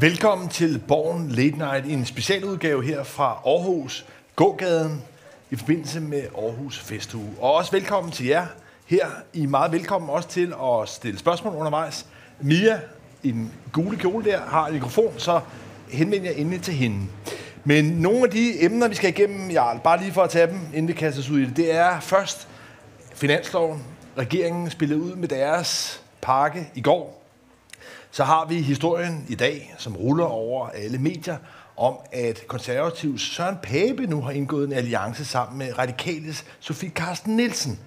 Velkommen til Born Late Night, en specialudgave her fra Aarhus Gågaden i forbindelse med Aarhus Festuge. Og også velkommen til jer her. I er meget velkommen også til at stille spørgsmål undervejs. Mia i den gule kjole der har en mikrofon, så henvend jer endelig til hende. Men nogle af de emner, vi skal igennem, Jarl, bare lige for at tage dem, inden vi kaster os ud i det, det er først finansloven. Regeringen spillede ud med deres pakke i går. Så har vi historien i dag, som ruller over alle medier, om at konservativ Søren Pape nu har indgået en alliance sammen med radikales Sofie Carsten Nielsen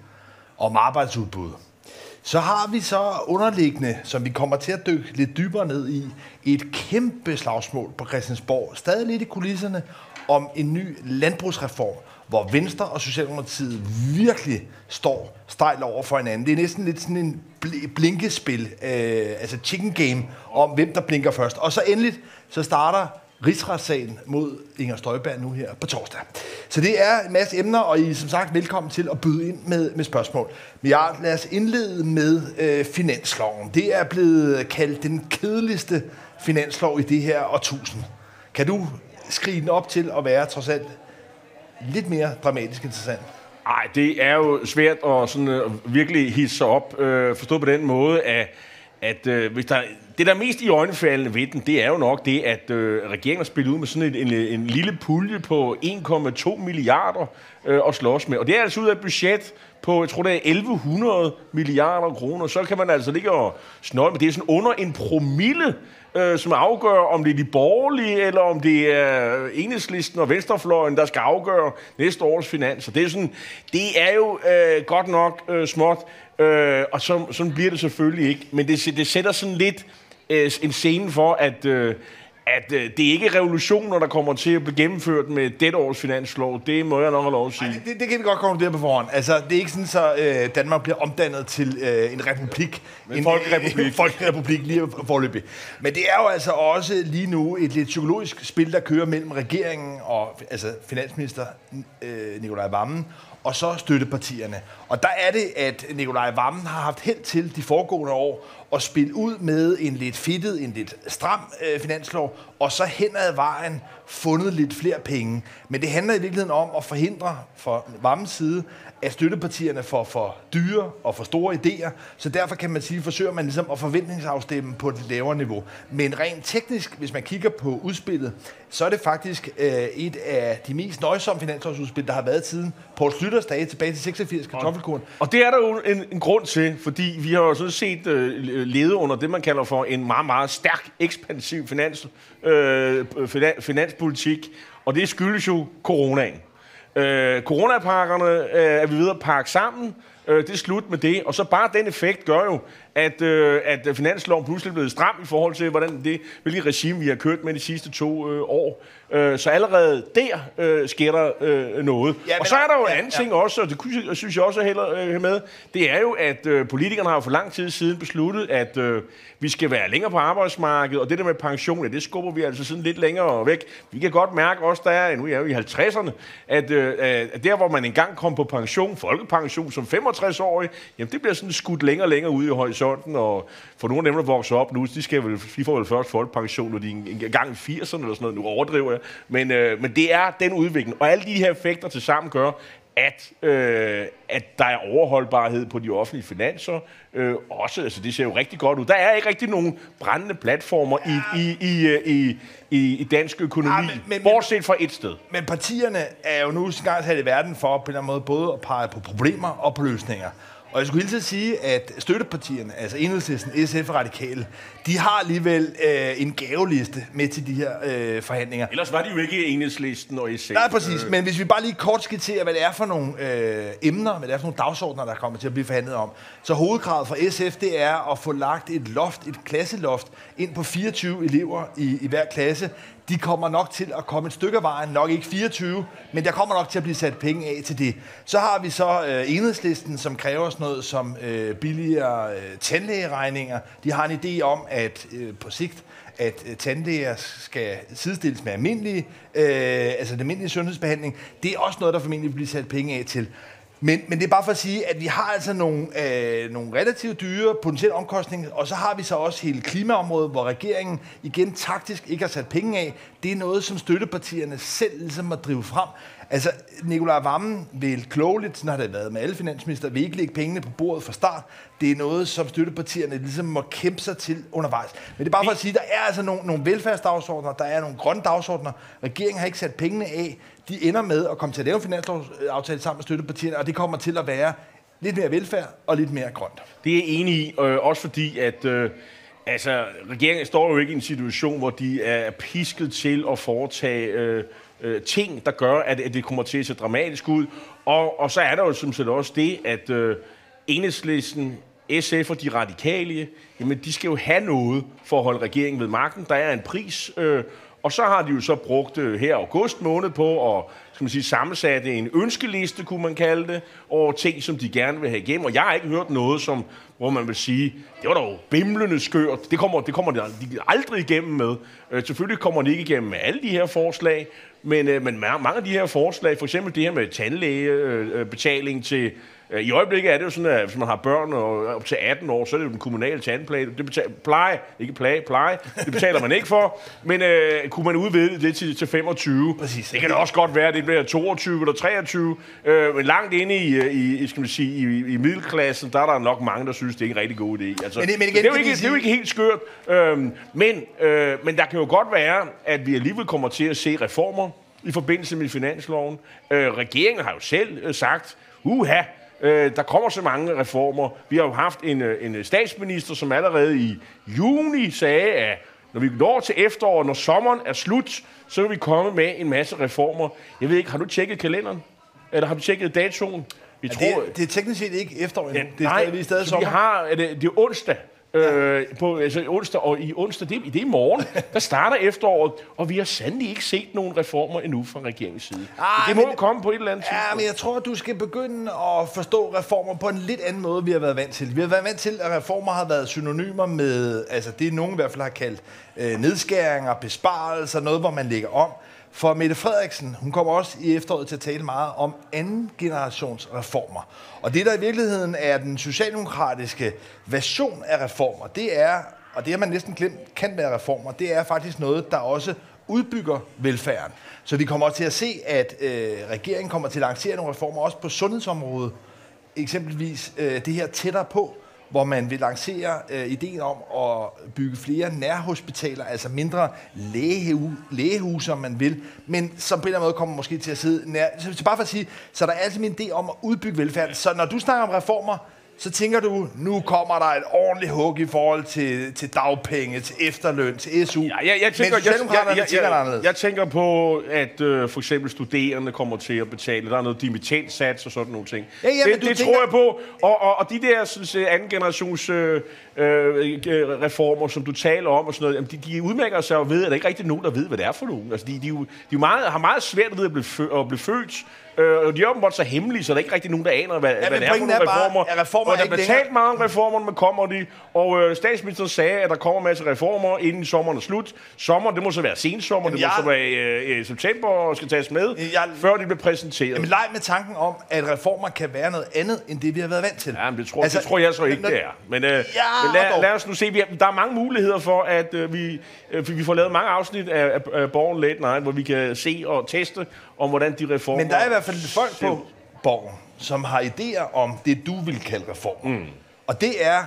om arbejdsudbud. Så har vi så underliggende, som vi kommer til at dykke lidt dybere ned i, et kæmpe slagsmål på Christiansborg, stadig lidt i kulisserne, om en ny landbrugsreform, hvor Venstre og Socialdemokratiet virkelig står stejl over for hinanden. Det er næsten lidt sådan en bl- blinkespil, øh, altså chicken game, om hvem der blinker først. Og så endeligt, så starter rigsretssagen mod Inger Støjberg nu her på torsdag. Så det er en masse emner, og I er som sagt velkommen til at byde ind med, med spørgsmål. Men ja, lad os indlede med øh, finansloven. Det er blevet kaldt den kedeligste finanslov i det her årtusind. Kan du skrive den op til at være trods alt lidt mere dramatisk interessant? Nej, det er jo svært at sådan, uh, virkelig hisse sig op. Uh, forstået på den måde, at, at uh, hvis der, det, der er mest i øjnefaldene ved den, det er jo nok det, at uh, regeringen har spillet ud med sådan en, en, en lille pulje på 1,2 milliarder uh, at slås med. Og det er altså ud af et budget på, jeg tror det er 1100 milliarder kroner. Så kan man altså ligge og snøje, men det er sådan under en promille øh, som afgør, om det er de borgerlige, eller om det er enhedslisten og venstrefløjen, der skal afgøre næste års finanser. Det er, sådan, det er jo øh, godt nok øh, småt, øh, og så, sådan bliver det selvfølgelig ikke. Men det, det sætter sådan lidt øh, en scene for, at... Øh, at øh, det er ikke revolutioner, der kommer til at blive gennemført med dette års finanslov. Det må jeg nok have lov at sige. Ej, det, det kan vi godt konkludere på forhånd. Altså, det er ikke sådan, så øh, Danmark bliver omdannet til øh, en republik. En, en folkerepublik. En folkerepublik lige forløbig. Men det er jo altså også lige nu et lidt psykologisk spil, der kører mellem regeringen og altså, finansminister øh, Nikolaj Vammen og så støttepartierne. Og der er det, at Nikolaj Vammen har haft held til de foregående år at spille ud med en lidt fedtet, en lidt stram øh, finanslov, og så hen ad vejen fundet lidt flere penge. Men det handler i virkeligheden om at forhindre fra Vammens side, at støttepartierne får for dyre og for store idéer, så derfor kan man sige, forsøger man ligesom at forventningsafstemme på et lavere niveau. Men rent teknisk, hvis man kigger på udspillet, så er det faktisk øh, et af de mest nøjsomme finanslovsudspil, der har været siden Poul Slytters dage tilbage til 86 kartoffelkuren. Og det er der jo en, en grund til, fordi vi har jo sådan set øh, Øh, levede under det, man kalder for en meget, meget stærk, ekspansiv finans, øh, finanspolitik, og det skyldes jo coronaen. Øh, coronapakkerne øh, er vi ved at pakke sammen. Øh, det er slut med det. Og så bare den effekt gør jo, at, øh, at finansloven pludselig er blevet stram i forhold til, hvordan det, hvilket regime vi har kørt med de sidste to øh, år. Øh, så allerede der øh, sker der øh, noget. Ja, og så er der jo en anden ja, ting også, og det synes jeg også er heller øh, med, det er jo, at øh, politikerne har for lang tid siden besluttet, at øh, vi skal være længere på arbejdsmarkedet, og det der med pension, ja, det skubber vi altså sådan lidt længere væk. Vi kan godt mærke også, der er, nu er jo i 50'erne, at, øh, at der, hvor man engang kom på pension, folkepension som 65-årig, jamen det bliver sådan skudt længere og længere ud i horisonten, og for nogle af dem, der vokser op nu, de, skal vel, de får vel først folkepension, når de en gang i 80'erne eller sådan noget, nu overdriver jeg, men, øh, men det er den udvikling. Og alle de her effekter til sammen gør, at, øh, at der er overholdbarhed på de offentlige finanser. Øh, også, altså det ser jo rigtig godt ud. Der er ikke rigtig nogen brændende platformer ja. i, i, i, i, i, i dansk økonomi, ja, men, men, bortset fra et sted. Men partierne er jo nu engang sat i verden for på en eller anden måde både at pege på problemer og på løsninger. Og jeg skulle hilse sige, at støttepartierne, altså Enhedslisten, SF og Radikale, de har alligevel øh, en gaveliste med til de her øh, forhandlinger. Ellers var de jo ikke Enhedslisten og SF. Nej, præcis. Øh. Men hvis vi bare lige kort skitserer, hvad det er for nogle øh, emner, hvad det er for nogle dagsordner, der kommer til at blive forhandlet om. Så hovedkravet for SF, det er at få lagt et loft, et klasseloft, ind på 24 elever i, i hver klasse de kommer nok til at komme et stykke af vejen, nok ikke 24, men der kommer nok til at blive sat penge af til det. Så har vi så øh, enhedslisten, som kræver sådan noget som øh, billigere øh, tandlægeregninger. De har en idé om, at øh, på sigt, at øh, tandlæger skal sidestilles med almindelige, øh, altså den almindelige sundhedsbehandling. Det er også noget, der formentlig bliver sat penge af til. Men, men det er bare for at sige, at vi har altså nogle, øh, nogle relativt dyre potentielle omkostninger, og så har vi så også hele klimaområdet, hvor regeringen igen taktisk ikke har sat penge af. Det er noget, som støttepartierne selv ligesom må drive frem. Altså, Nikolaj Vammen vil klogeligt, sådan har det været med alle finansminister, vil ikke lægge pengene på bordet fra start. Det er noget, som støttepartierne ligesom må kæmpe sig til undervejs. Men det er bare for at sige, at der er altså nogle, nogle velfærdsdagsordner, der er nogle grønne dagsordner. Regeringen har ikke sat pengene af. De ender med at komme til at lave en finanslovsaftale sammen med støttepartierne, og det kommer til at være lidt mere velfærd og lidt mere grønt. Det er jeg enig i, øh, også fordi, at øh, altså, regeringen står jo ikke i en situation, hvor de er pisket til at foretage øh, øh, ting, der gør, at, at det kommer til at se dramatisk ud. Og, og så er der jo som set også det, at øh, enhedslisten, SF og de radikale, jamen de skal jo have noget for at holde regeringen ved magten. Der er en pris, øh, og så har de jo så brugt øh, her august måned på at skal man sige, sammensatte en ønskeliste, kunne man kalde det, over ting, som de gerne vil have igennem. Og jeg har ikke hørt noget, som, hvor man vil sige, det var dog bimlende skørt. Det kommer, det kommer de aldrig igennem med. Øh, selvfølgelig kommer de ikke igennem med alle de her forslag, men, øh, men mange af de her forslag, for eksempel det her med tandlægebetaling øh, til i øjeblikket er det jo sådan, at hvis man har børn og op til 18 år, så er det jo den kommunale tandpleje. Det betaler, pleje, ikke plage, pleje. Det betaler man ikke for. Men øh, kunne man udvide det til, til 25? Præcis. Det kan da også godt være, at det bliver 22 eller 23. Øh, men langt inde i, øh, i, skal man sige, i, i middelklassen, der er der nok mange, der synes, det er en rigtig god idé. Altså, men, men igen, det, er jo ikke, det er jo ikke helt skørt. Øh, men, øh, men der kan jo godt være, at vi alligevel kommer til at se reformer i forbindelse med finansloven. Øh, regeringen har jo selv øh, sagt, uha, Øh, der kommer så mange reformer. Vi har jo haft en, øh, en statsminister, som allerede i juni sagde, at når vi når til efteråret, når sommeren er slut, så vil vi komme med en masse reformer. Jeg ved ikke, har du tjekket kalenderen? Eller har du tjekket datoen? Vi ja, tror, det, det er teknisk set ikke efterår endnu. Ja, det er nej, stadig, vi er stadig sommer. Vi har, det, det er onsdag. Øh, på altså, onsdag, og i onsdag, det, det er i morgen, der starter efteråret, og vi har sandelig ikke set nogen reformer endnu fra regeringens side. Ah, det må men, komme på et eller andet tidspunkt. Ja, men jeg tror, at du skal begynde at forstå reformer på en lidt anden måde, vi har været vant til. Vi har været vant til, at reformer har været synonymer med, altså det nogen i hvert fald har kaldt øh, nedskæringer, besparelser, noget, hvor man lægger om. For Mette Frederiksen, hun kommer også i efteråret til at tale meget om anden generations reformer. Og det, der i virkeligheden er den socialdemokratiske version af reformer, det er, og det har man næsten glemt, kan være reformer, det er faktisk noget, der også udbygger velfærden. Så vi kommer også til at se, at øh, regeringen kommer til at lancere nogle reformer også på sundhedsområdet. Eksempelvis øh, det her tættere på, hvor man vil lancere øh, ideen om at bygge flere nærhospitaler, altså mindre lægehu, lægehuse, om man vil, men som på en eller anden måde kommer måske til at sidde nær. Så, så bare for at sige, så der er altid en idé om at udbygge velfærden. Så når du snakker om reformer, så tænker du, nu kommer der et ordentligt hug i forhold til, til dagpenge, til efterløn, til SU. Ja, jeg, jeg, tænker, jeg, jeg, jeg, jeg, jeg, jeg tænker på, at øh, for eksempel studerende kommer til at betale. Der er noget dimittentsats og sådan nogle ting. Ja, ja, det det tænker... tror jeg på. Og, og, og de der sådan, anden generations øh, øh, reformer, som du taler om, og sådan noget, de, de udmærker sig og ved, at der ikke rigtig nogen, der ved, hvad det er for nogen. Altså, de, de, de, de meget, har meget svært ved at blive, fø, at blive født Øh, de er åbenbart så hemmelige, så der er ikke rigtig nogen, der aner, hvad, ja, hvad det er for nogle reformer. Bare, reformer og der bliver talt meget om reformer, men kommer de. Og øh, statsministeren sagde, at der kommer en masse reformer, inden sommeren er slut. Sommer, det må så være sensommer, Jamen, det jeg, må så være øh, i september og skal tages med, jeg, før de bliver præsenteret. Jamen leg med tanken om, at reformer kan være noget andet, end det vi har været vant til. Ja, men det tror, altså, det tror jeg så ikke, når, det er. Men, øh, ja, men lad, lad, os nu se, vi der er mange muligheder for, at øh, vi, øh, vi får lavet mange afsnit af, af, af Borgen Late Night, hvor vi kan se og teste, om hvordan de reformer... Men der er i hvert fald folk på Borgen, som har idéer om det, du vil kalde reformer. Mm. Og det er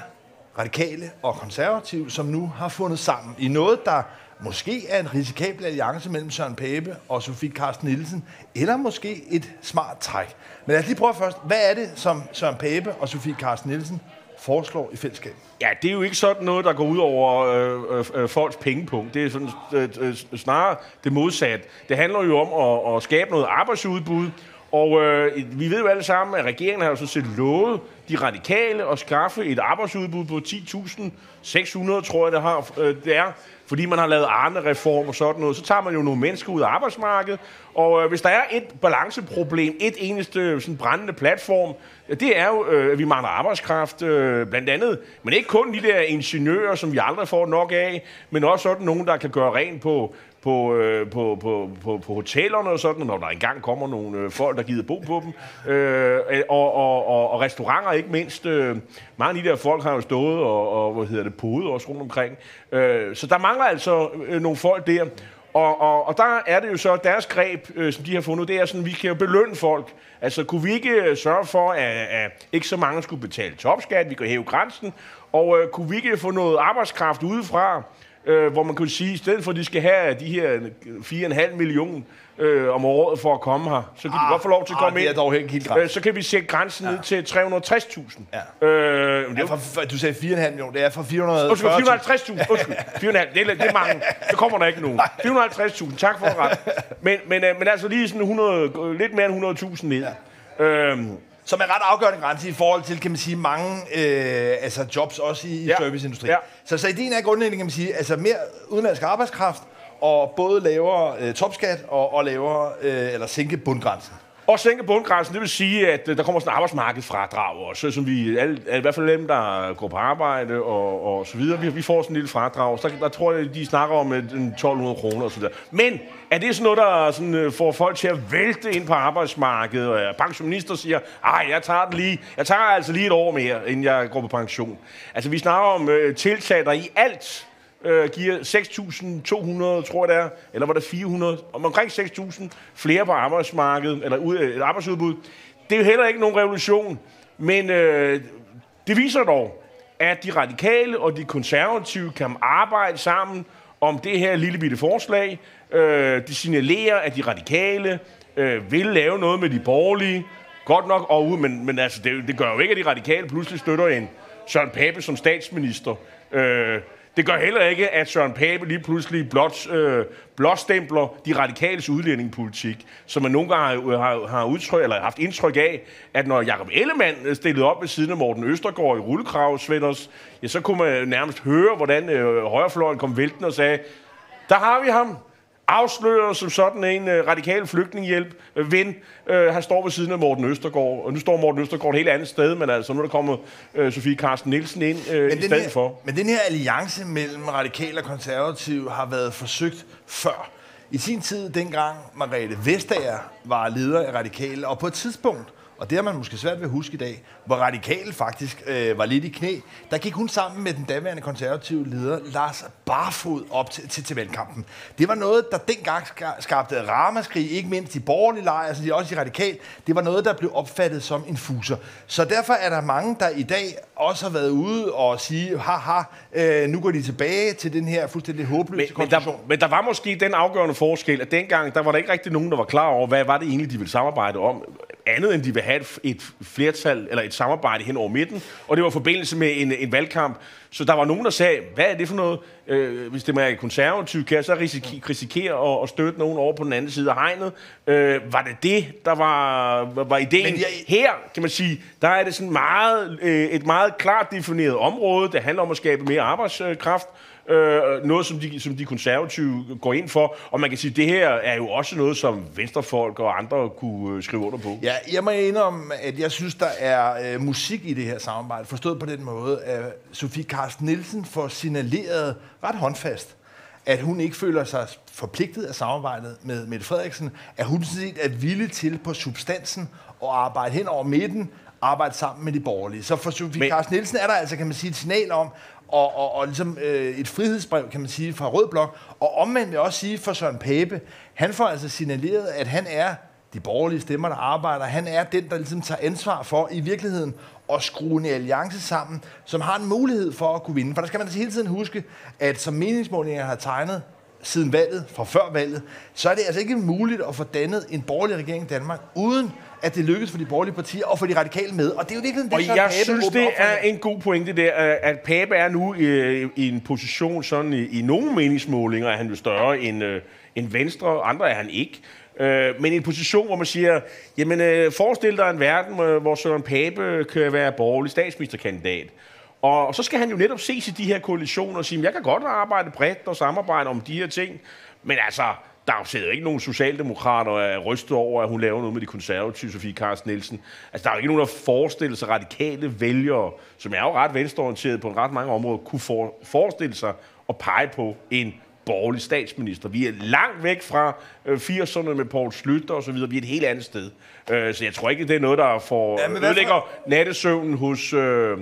radikale og konservative, som nu har fundet sammen i noget, der måske er en risikabel alliance mellem Søren Pape og Sofie Carsten Nielsen, eller måske et smart træk. Men lad os lige prøve først. Hvad er det, som Søren Pape og Sofie Carsten Nielsen foreslår i fællesskab? Ja, det er jo ikke sådan noget, der går ud over øh, øh, øh folks pengepunkt. Det er sådan, øh, øh, snarere det modsatte. Det handler jo om at, at skabe noget arbejdsudbud, og øh, vi ved jo alle sammen, at regeringen har jo sådan set lovet de radikale at skaffe et arbejdsudbud på 10.600, tror jeg det, har, øh, det er, fordi man har lavet Arne-reform og sådan noget. Så tager man jo nogle mennesker ud af arbejdsmarkedet, og øh, hvis der er et balanceproblem, et eneste øh, sådan brændende platform, det er jo, øh, at vi mangler arbejdskraft, øh, blandt andet. Men ikke kun de der ingeniører, som vi aldrig får nok af, men også sådan nogen, der kan gøre rent på på, øh, på, på, på, på hotellerne og sådan, når der engang kommer nogle øh, folk, der gider bo på dem. Øh, øh, og, og, og, og restauranter ikke mindst. Øh, mange af de der folk har jo stået og, og hvad hedder det, podet også rundt omkring. Øh, så der mangler altså øh, nogle folk der. Og, og, og der er det jo så, deres greb, øh, som de har fundet, det er sådan, vi kan jo belønne folk. Altså, kunne vi ikke øh, sørge for, at, at ikke så mange skulle betale topskat, vi kan hæve grænsen, og øh, kunne vi ikke få noget arbejdskraft udefra, øh, hvor man kunne sige, i stedet for at de skal have de her 4,5 millioner øh, om året for at komme her, så kan ah, de godt få lov til at komme ah, ind. Det er dog helt øh, så kan vi sætte grænsen ja. ned til 360.000. Ja. Øh, det er du sagde 4,5 millioner, det er for 400 Undskyld, 450.000. Undskyld, 4,5. Det er, det er mange. Så kommer der ikke nogen. 450.000, tak for ret. Men, men, øh, men altså lige sådan 100, lidt mere end 100.000 ned. Ja. Øhm, som er ret afgørende grænse i forhold til, kan man sige, mange øh, altså jobs også i ja. serviceindustrien. Ja. Så, så ideen er grundlæggende, kan man sige, altså mere udenlandsk arbejdskraft, og både lavere øh, topskat og, og lavere, øh, eller sænke bundgrænsen. Og sænke bundgrænsen, det vil sige, at øh, der kommer sådan en arbejdsmarkedsfradrag også, som vi, alle, i hvert fald dem, der går på arbejde og, og så videre, vi, vi får sådan en lille fradrag. Så der, der tror jeg, de snakker om en 1200 kroner og så videre. Men er det sådan noget, der sådan, øh, får folk til at vælte ind på arbejdsmarkedet, og pensionister siger, ej, jeg tager, den lige, jeg tager altså lige et år mere, inden jeg går på pension. Altså, vi snakker om øh, tiltag, der i alt øh, giver 6.200, tror jeg det er, eller var det 400, om omkring 6.000 flere på arbejdsmarkedet, eller ud, øh, et arbejdsudbud. Det er jo heller ikke nogen revolution, men øh, det viser dog, at de radikale og de konservative kan arbejde sammen om det her lille bitte forslag. Øh, de signalerer, at de radikale øh, vil lave noget med de borgerlige. Godt nok, og, men, men altså, det, det gør jo ikke, at de radikale pludselig støtter en Søren Pape som statsminister. Øh, det gør heller ikke, at Søren Pape lige pludselig blot, øh, blåstempler de radikales udlændingepolitik, som man nogle gange har, har, har udtryk, eller haft indtryk af, at når Jakob Ellemann øh, stillede op ved siden af Morten Østergaard i rullekrav, Svenders, ja, så kunne man nærmest høre, hvordan øh, højrefløjen kom vælten og sagde, der har vi ham afslører som sådan en uh, radikal flygtninghjælp uh, ven. Uh, han står ved siden af Morten Østergaard, og nu står Morten Østergaard et helt andet sted, men altså nu er der kommet uh, Sofie Carsten Nielsen ind uh, i stedet her, for. Men den her alliance mellem radikal og konservativ har været forsøgt før. I sin tid, dengang Margrethe Vestager var leder af radikale, og på et tidspunkt, og det har man måske svært ved at huske i dag, hvor radikal faktisk øh, var lidt i knæ, der gik hun sammen med den daværende konservative leder, Lars Barfod, op til, til, til valgkampen. Det var noget, der dengang skabte ramaskrig, ikke mindst i borgerlige lejre, altså også i radikal. Det var noget, der blev opfattet som en fuser. Så derfor er der mange, der i dag også har været ude og sige, haha, øh, nu går de tilbage til den her fuldstændig håbløse men, men, der, men der var måske den afgørende forskel, at dengang, der var der ikke rigtig nogen, der var klar over, hvad var det egentlig, de ville samarbejde om andet end de vil have et, et flertal eller et samarbejde hen over midten, og det var i forbindelse med en, en valgkamp. Så der var nogen, der sagde, hvad er det for noget? Øh, hvis det er konservativ, kan jeg så risikere, at, at støtte nogen over på den anden side af hegnet? Øh, var det det, der var, var ideen? Men jeg... Her, kan man sige, der er det sådan meget, øh, et meget klart defineret område, der handler om at skabe mere arbejdskraft, Øh, noget, som de, som de konservative går ind for. Og man kan sige, at det her er jo også noget, som venstrefolk og andre kunne øh, skrive under på. Ja, jeg må indrømme, at jeg synes, der er øh, musik i det her samarbejde. Forstået på den måde, at Sofie Karsten Nielsen får signaleret ret håndfast, at hun ikke føler sig forpligtet af samarbejdet med Mette Frederiksen, at hun set er villig til på substansen og arbejde hen over midten, arbejde sammen med de borgerlige. Så for Sofie Men... Carsten Nielsen er der altså, kan man sige, et signal om, og, og, og ligesom øh, et frihedsbrev, kan man sige, fra Rød Blok. Og omvendt vil jeg også sige for Søren Pape, han får altså signaleret, at han er de borgerlige stemmer, der arbejder. Han er den, der ligesom tager ansvar for i virkeligheden at skrue en alliance sammen, som har en mulighed for at kunne vinde. For der skal man altså hele tiden huske, at som meningsmålinger har tegnet siden valget, fra før valget, så er det altså ikke muligt at få dannet en borgerlig regering i Danmark, uden at det lykkes for de borgerlige partier og for de radikale med. Og det er jo virkelig det, Og jeg Pape synes, det er en god pointe der, at Pape er nu i, i en position, sådan i, i nogle meningsmålinger er han jo større end, uh, end Venstre, andre er han ikke. Uh, men i en position, hvor man siger, jamen uh, forestil dig en verden, hvor Søren Pape kan være borgerlig statsministerkandidat. Og så skal han jo netop se til de her koalitioner og sige, jeg kan godt arbejde bredt og samarbejde om de her ting, men altså, der er jo ikke nogen socialdemokrater, der er rystet over, at hun laver noget med de konservative, Sofie Carsten Nielsen. Altså, der er jo ikke nogen, der forestiller sig radikale vælgere, som er jo ret venstreorienteret på en ret mange områder, kunne for, forestille sig at pege på en borgerlig statsminister. Vi er langt væk fra øh, 80'erne med Poul Slytter og så videre. Vi er et helt andet sted. Øh, så jeg tror ikke, det er noget, der får Ja, ødelægger nattesøvnen hos, øh,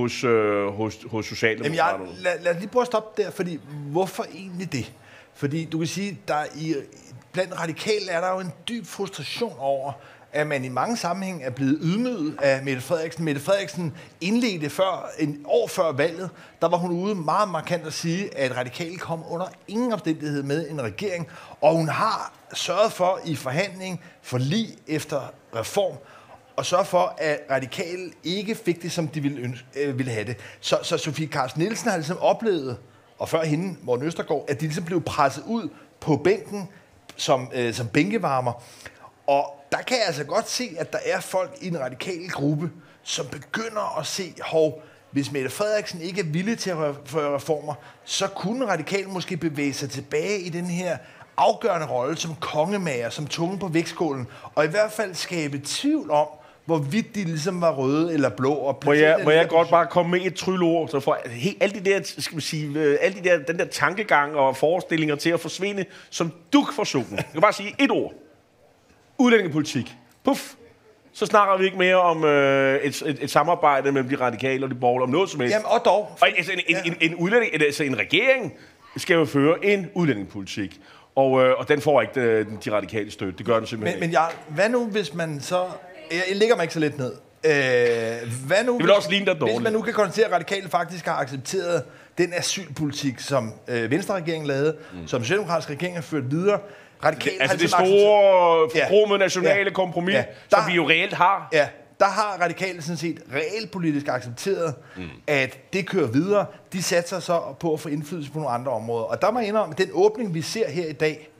hos, øh, hos, hos Jamen, jeg, Socialdemokraterne. lad, lad os lige prøve at stoppe der, fordi hvorfor egentlig det? Fordi du kan sige, der i, blandt radikale er der jo en dyb frustration over, at man i mange sammenhæng er blevet ydmyget af Mette Frederiksen. Mette Frederiksen indledte før, en år før valget, der var hun ude meget markant at sige, at radikale kom under ingen omstændighed med en regering, og hun har sørget for i forhandling, for lige efter reform, og sørge for, at radikale ikke fik det, som de ville, ønske, øh, ville have det. Så, så Sofie Carsten Nielsen har ligesom oplevet, og før hende, Morten Østergaard, at de ligesom blev presset ud på bænken som, øh, som bænkevarmer. Og der kan jeg altså godt se, at der er folk i den radikale gruppe, som begynder at se, hov, hvis Mette Frederiksen ikke er villig til at føre reformer, så kunne radikal måske bevæge sig tilbage i den her afgørende rolle som kongemager, som tunge på vægtskålen, og i hvert fald skabe tvivl om, hvorvidt de ligesom var røde eller blå. Og Må jeg, må jeg godt bare komme med et tryllord, så for helt, alle de der, skal man sige, øh, alle de der, den der tankegang og forestillinger til at forsvinde som duk for solen. Jeg kan bare sige et ord. Udlændingepolitik. Puff. Så snakker vi ikke mere om øh, et, et, et samarbejde mellem de radikale og de borgerlige, om noget som helst. Jamen, og dog. Og altså, en, en, en, en, udlænding, altså en regering skal jo føre en udlændingepolitik. Og, øh, og den får ikke de, de radikale støtte. Det gør den simpelthen Men, ikke. men jeg, hvad nu, hvis man så... Jeg, jeg lægger mig ikke så lidt ned. Øh, hvad nu, vil hvis- også ligne dig Hvis dårligt. man nu kan konstatere, at radikale faktisk har accepteret den asylpolitik, som øh, Venstre-regeringen lavede, mm. som Socialdemokratisk regering har ført videre. Radikale Altså det ligesom accepteret- store, Ja. forkromede nationale Ja. kompromis, Ja. som Der- vi jo reelt har. Ja, der har radikale sådan set realpolitisk accepteret, mm. at det kører videre. De satser så på at få indflydelse på nogle andre områder. Og der må jeg indrømme, at den åbning, vi ser her i dag,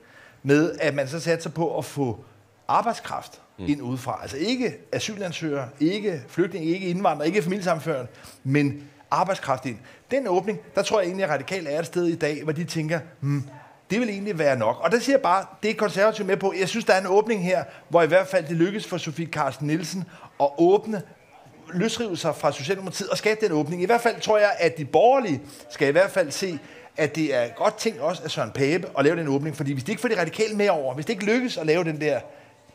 med at man så satser på at få arbejdskraft mm. ind udefra. Altså ikke asylansøgere, ikke flygtninge, ikke indvandrere, ikke familiesamførende, men arbejdskraft ind. Den åbning, der tror jeg egentlig, at radikale er et sted i dag, hvor de tænker, hmm, det vil egentlig være nok. Og der siger jeg bare, det er konservativt med på. Jeg synes, der er en åbning her, hvor i hvert fald det lykkes for Sofie Carsten Nielsen at åbne løsrive sig fra Socialdemokratiet og skabe den åbning. I hvert fald tror jeg, at de borgerlige skal i hvert fald se, at det er godt ting også af Søren Pape at lave den åbning. Fordi hvis det ikke får de radikale med over, hvis det ikke lykkes at lave den der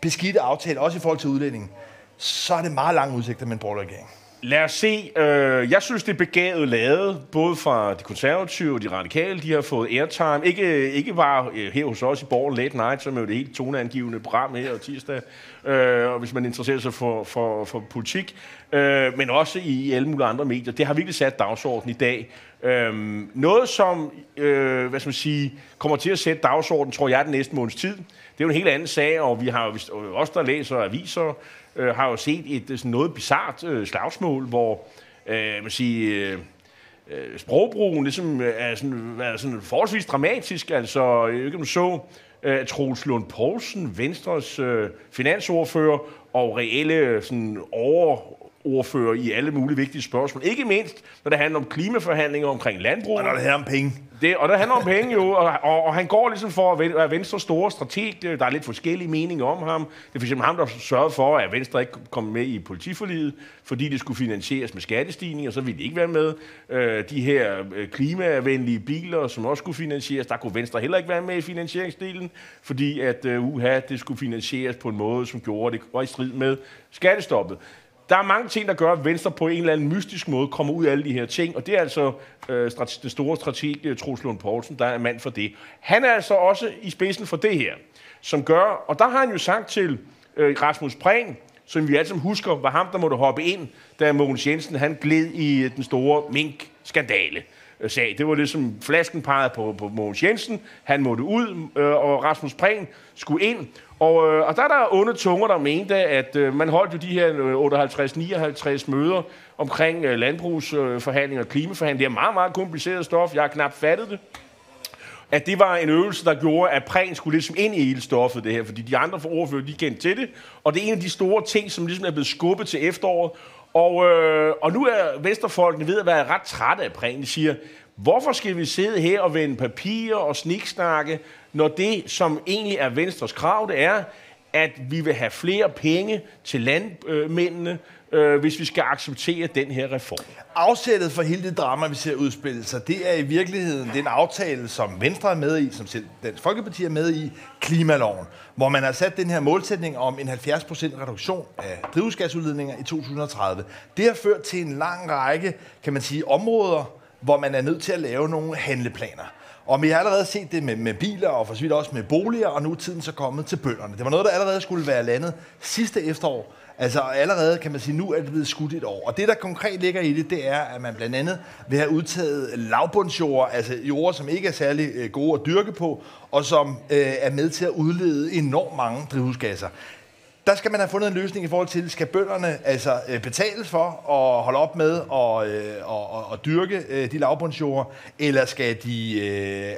beskidte aftale, også i forhold til udlændingen, så er det meget lange udsigter med en borgerlig regering. Lad os se. Øh, jeg synes, det er begavet lavet, både fra de konservative og de radikale. De har fået airtime. Ikke, ikke bare øh, her hos os i Borgen Late Night, som er jo det helt toneangivende program her tirsdag, øh, og hvis man interesserer sig for, for, for politik, øh, men også i alle mulige andre medier. Det har virkelig sat dagsordenen i dag. Øh, noget, som øh, hvad skal man sige, kommer til at sætte dagsordenen, tror jeg, den næste måneds tid. Det er jo en helt anden sag, og vi har jo vist- os, der læser aviser, øh, har jo set et øh, sådan noget bizart øh, slagsmål, hvor øh, man siger, øh, øh, sprogbrugen ligesom øh, er sådan, er sådan forholdsvis dramatisk. Altså, jeg ikke om så, øh, Troels Lund Poulsen, Venstres øh, finansordfører og reelle sådan over, overordfører i alle mulige vigtige spørgsmål. Ikke mindst, når det handler om klimaforhandlinger omkring landbrug. Og når det her om penge. Det, og det handler om penge jo, og, og, og han går ligesom for at være Venstres store strateg. Der er lidt forskellige meninger om ham. Det er for eksempel ham, der sørgede for, at Venstre ikke kom med i politiforliget, fordi det skulle finansieres med skattestigninger, så ville de ikke være med. Øh, de her øh, klimavenlige biler, som også skulle finansieres, der kunne Venstre heller ikke være med i finansieringsdelen, fordi at øh, uha, det skulle finansieres på en måde, som gjorde, det var i strid med skattestoppet. Der er mange ting, der gør, at Venstre på en eller anden mystisk måde kommer ud af alle de her ting, og det er altså øh, strate- den store strateg øh, Troels Lund Poulsen, der er mand for det. Han er altså også i spidsen for det her, som gør, og der har han jo sagt til øh, Rasmus Prehn, som vi alle sammen husker, var ham, der måtte hoppe ind, da Mogens Jensen han gled i øh, den store mink-skandale Øh, sag. Det var ligesom som flasken pegede på, på Mogens Jensen. Han måtte ud, øh, og Rasmus Prehn skulle ind. Og, øh, og der er der onde tunger, der mente, at øh, man holdt jo de her øh, 58-59 møder omkring øh, landbrugsforhandlinger og klimaforhandlinger. Det er meget, meget kompliceret stof. Jeg har knap fattet det at det var en øvelse, der gjorde, at prægen skulle ligesom ind i hele stoffet, det her, fordi de andre ordfører, de kendte til det, og det er en af de store ting, som ligesom er blevet skubbet til efteråret, og, øh, og nu er Vesterfolkene ved at være ret trætte af prægen. De siger, hvorfor skal vi sidde her og vende papirer og sniksnakke, når det, som egentlig er Venstres krav, det er, at vi vil have flere penge til landmændene, øh, hvis vi skal acceptere den her reform. Afsættet for hele det drama, vi ser udspille sig, det er i virkeligheden den aftale, som Venstre er med i, som selv Dansk Folkeparti er med i, klimaloven, hvor man har sat den her målsætning om en 70% reduktion af drivhusgasudledninger i 2030. Det har ført til en lang række, kan man sige, områder, hvor man er nødt til at lave nogle handleplaner. Og vi har allerede set det med, med biler og for så vidt også med boliger, og nu er tiden så kommet til bønderne. Det var noget, der allerede skulle være landet sidste efterår. Altså allerede kan man sige, nu er det blevet skudt et år. Og det, der konkret ligger i det, det er, at man blandt andet vil have udtaget lavbundsjord, altså jord, som ikke er særlig øh, gode at dyrke på, og som øh, er med til at udlede enormt mange drivhusgasser der skal man have fundet en løsning i forhold til, skal bønderne altså øh, betales for at holde op med at, øh, at, at dyrke øh, de lavbundsjord, eller skal de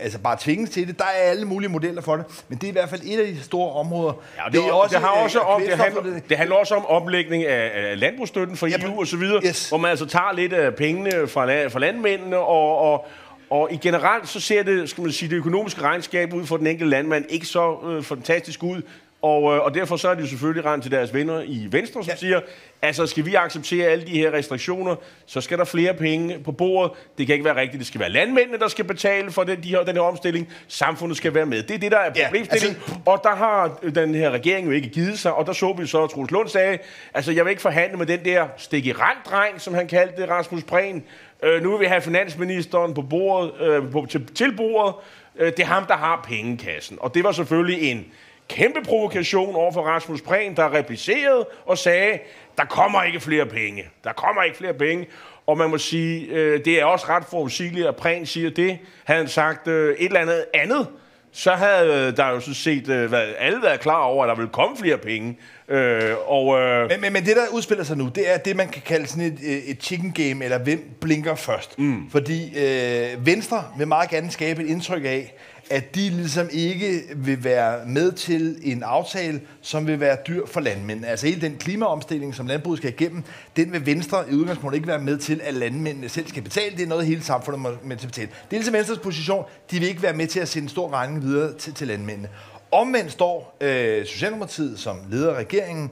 altså bare tvinges til det? Der er alle mulige modeller for det, men det er i hvert fald et af de store områder. Ja, det, det, er også, det, har også om, det, handler, det handler også om omlægning af landbrugsstøtten for EU og så videre, yes. hvor man altså tager lidt af pengene fra, fra landmændene og, og og i generelt så ser det, skal man sige, det økonomiske regnskab ud for den enkelte landmand ikke så øh, fantastisk ud, og, øh, og derfor så er de jo selvfølgelig rent til deres venner i Venstre, som ja. siger, altså skal vi acceptere alle de her restriktioner, så skal der flere penge på bordet. Det kan ikke være rigtigt. Det skal være landmændene, der skal betale for den, de her, den her omstilling. Samfundet skal være med. Det er det, der er problemstillingen. Ja, altså... Og der har den her regering jo ikke givet sig. Og der så vi så, at Troels Lund sagde, altså jeg vil ikke forhandle med den der stik i rand som han kaldte det, Rasmus Prehn. Øh, nu vil vi have finansministeren på bordet, øh, på, til, til bordet. Øh, det er ham, der har pengekassen. Og det var selvfølgelig en kæmpe provokation over for Rasmus Prehn, der replicerede og sagde, der kommer ikke flere penge. Der kommer ikke flere penge. Og man må sige, øh, det er også ret forudsigeligt, at Prehn siger det. Havde han sagt øh, et eller andet andet, så havde der jo så set øh, været, alle været klar over, at der ville komme flere penge. Øh, og, øh, men, men, men det, der udspiller sig nu, det er det, man kan kalde sådan et, øh, et chicken game, eller hvem blinker først. Mm. Fordi øh, Venstre vil meget gerne skabe et indtryk af, at de ligesom ikke vil være med til en aftale, som vil være dyr for landmændene. Altså hele den klimaomstilling, som landbruget skal igennem, den vil Venstre i udgangspunktet ikke være med til, at landmændene selv skal betale. Det er noget, hele samfundet må med til at betale. Det er ligesom Venstres position. De vil ikke være med til at sende en stor regning videre til, til landmændene. Omvendt står øh, Socialdemokratiet som leder af regeringen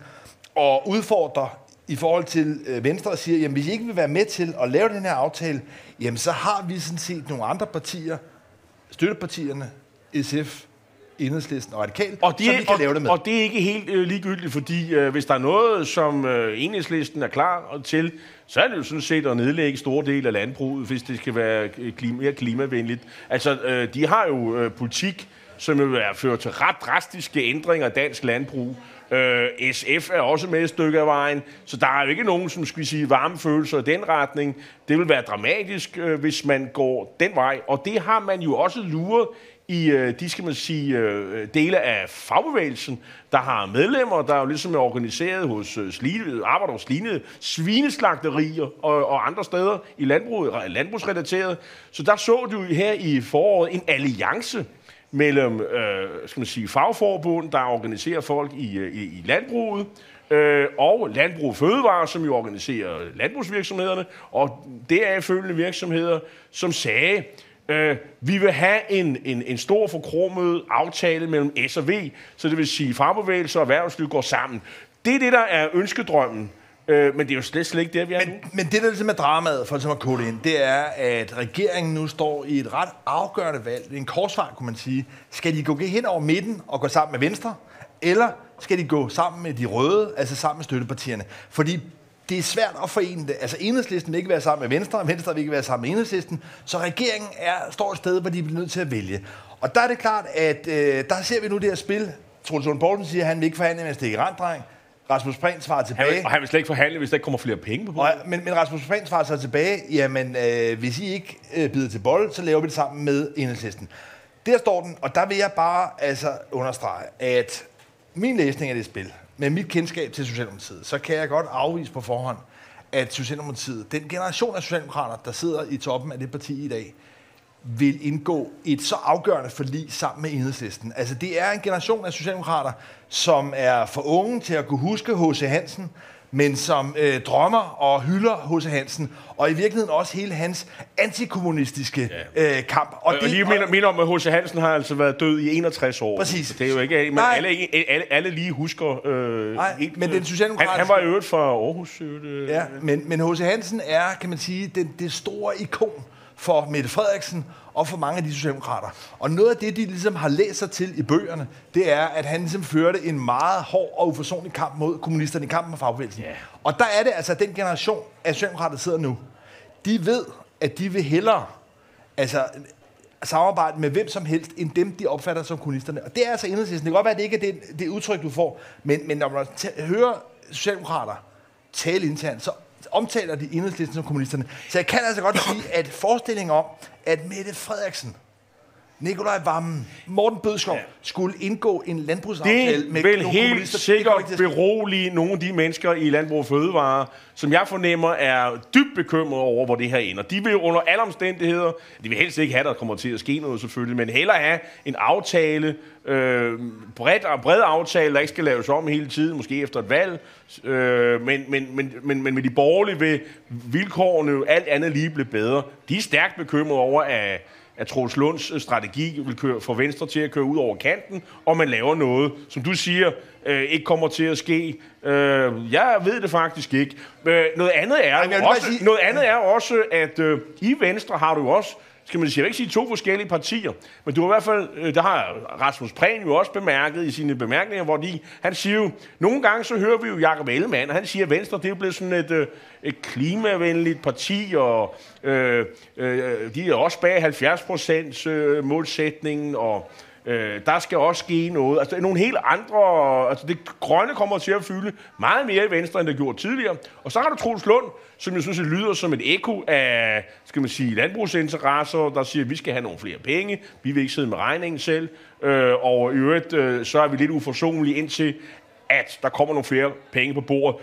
og udfordrer i forhold til øh, Venstre og siger, jamen hvis I ikke vil være med til at lave den her aftale, jamen så har vi sådan set nogle andre partier, støttepartierne, SF, Enhedslisten og Radikal, og de, som vi kan og, lave det med. Og det er ikke helt øh, ligegyldigt, fordi øh, hvis der er noget, som øh, Enhedslisten er klar til, så er det jo sådan set at nedlægge store del af landbruget, hvis det skal være øh, klima, mere klimavenligt. Altså, øh, de har jo øh, politik, som vil være ført til ret drastiske ændringer af dansk landbrug. Øh, SF er også med et stykke af vejen, så der er jo ikke nogen, som skal sige, varme følelser i den retning. Det vil være dramatisk, øh, hvis man går den vej, og det har man jo også luret i øh, de, skal man sige, øh, dele af fagbevægelsen, der har medlemmer, der jo ligesom er organiseret hos øh, sline, arbejder hos lignende svineslagterier og, og andre steder i landbruget, landbrugsrelateret. Så der så du her i foråret en alliance mellem øh, skal man sige, fagforbund, der organiserer folk i, øh, i, i landbruget, øh, og Landbrug Fødevare, som jo organiserer landbrugsvirksomhederne, og deraf følgende virksomheder, som sagde, øh, vi vil have en, en, en stor forkromet aftale mellem S og V, så det vil sige, fagbevægelse og erhvervsliv går sammen. Det er det, der er ønskedrømmen. Øh, men det er jo slet, slet ikke det, vi er men, nu. Men det, der ligesom er dramaet, for at komme ind, det er, at regeringen nu står i et ret afgørende valg. En korsvej, kunne man sige. Skal de gå hen over midten og gå sammen med Venstre? Eller skal de gå sammen med de røde, altså sammen med støttepartierne? Fordi det er svært at forene det. Altså enhedslisten vil ikke være sammen med Venstre, Venstre vil ikke være sammen med enhedslisten, så regeringen er, står et sted, hvor de bliver nødt til at vælge. Og der er det klart, at øh, der ser vi nu det her spil. Troels Poulsen siger, at han vil ikke forhandle med en stikke randdreng. Rasmus Prehn svarer tilbage. Han vil, og han vil slet ikke forhandle, hvis der ikke kommer flere penge på bordet. Men, men Rasmus Prehn svarer så tilbage, jamen øh, hvis I ikke øh, bider til bold, så laver vi det sammen med enhedslisten. Der står den, og der vil jeg bare altså understrege, at min læsning af det spil, med mit kendskab til Socialdemokratiet, så kan jeg godt afvise på forhånd, at Socialdemokratiet, den generation af socialdemokrater, der sidder i toppen af det parti i dag, vil indgå et så afgørende forlig sammen med enhedslisten. Altså, det er en generation af socialdemokrater, som er for unge til at kunne huske H.C. Hansen, men som øh, drømmer og hylder H.C. Hansen, og i virkeligheden også hele hans antikommunistiske ja. øh, kamp. Og, og det, lige minder, minder om, at H.C. Hansen har altså været død i 61 år. Præcis. Det er jo ikke, men alle, alle, alle lige husker... Øh, Nej, helt, men den socialdemokratiske... Han, han var i øvrigt fra Aarhus. Øh, ja, men, men H.C. Hansen er, kan man sige, det, det store ikon for Mette Frederiksen og for mange af de socialdemokrater. Og noget af det, de ligesom har læst sig til i bøgerne, det er, at han ligesom førte en meget hård og uforsonlig kamp mod kommunisterne i kampen med fagbevægelsen. Yeah. Og der er det altså den generation af socialdemokrater, der sidder nu. De ved, at de vil hellere altså, samarbejde med hvem som helst, end dem, de opfatter som kommunisterne. Og det er altså enhedslisten. Det kan godt være, at det ikke er det, det udtryk, du får, men, men når man hører socialdemokrater tale internt, så omtaler de enhedslisten som kommunisterne. Så jeg kan altså godt sige, at forestillingen om, at Mette Frederiksen, Nikolaj Vammen, Morten Bødskov ja. skulle indgå en landbrugsaftale det med vil nogle helt sikkert berolige nogle af de mennesker i Landbrug og Fødevare, som jeg fornemmer er dybt bekymrede over, hvor det her ender. De vil under alle omstændigheder, de vil helst ikke have, at der kommer til at ske noget selvfølgelig, men hellere have en aftale, øh, bred, bred aftale, der ikke skal laves om hele tiden, måske efter et valg, øh, men, men, men, men, men med de borgerlige vil vilkårene alt andet lige blive bedre. De er stærkt bekymrede over, at at Troels Lunds øh, strategi vil køre, få Venstre til at køre ud over kanten, og man laver noget, som du siger, øh, ikke kommer til at ske. Øh, jeg ved det faktisk ikke. Øh, noget, andet er Ej, også, sige... noget andet er også, at øh, i Venstre har du også skal man sige, jeg vil ikke sige to forskellige partier, men du har i hvert fald, øh, der har Rasmus Prehn jo også bemærket i sine bemærkninger, hvor de, han siger jo, nogle gange så hører vi jo Jacob Ellemann, og han siger, at Venstre det er blevet sådan et, øh, et klimavenligt parti, og øh, øh, de er også bag 70 procents øh, målsætningen, og Øh, der skal også ske noget. Altså, nogle helt andre... Altså, det grønne kommer til at fylde meget mere i Venstre, end det gjorde tidligere. Og så har du Troels Lund, som jeg synes, det lyder som et ekko af, skal man sige, landbrugsinteresser, der siger, at vi skal have nogle flere penge, vi vil ikke sidde med regningen selv, øh, og i øvrigt, øh, så er vi lidt uforsonlige indtil, at der kommer nogle flere penge på bordet.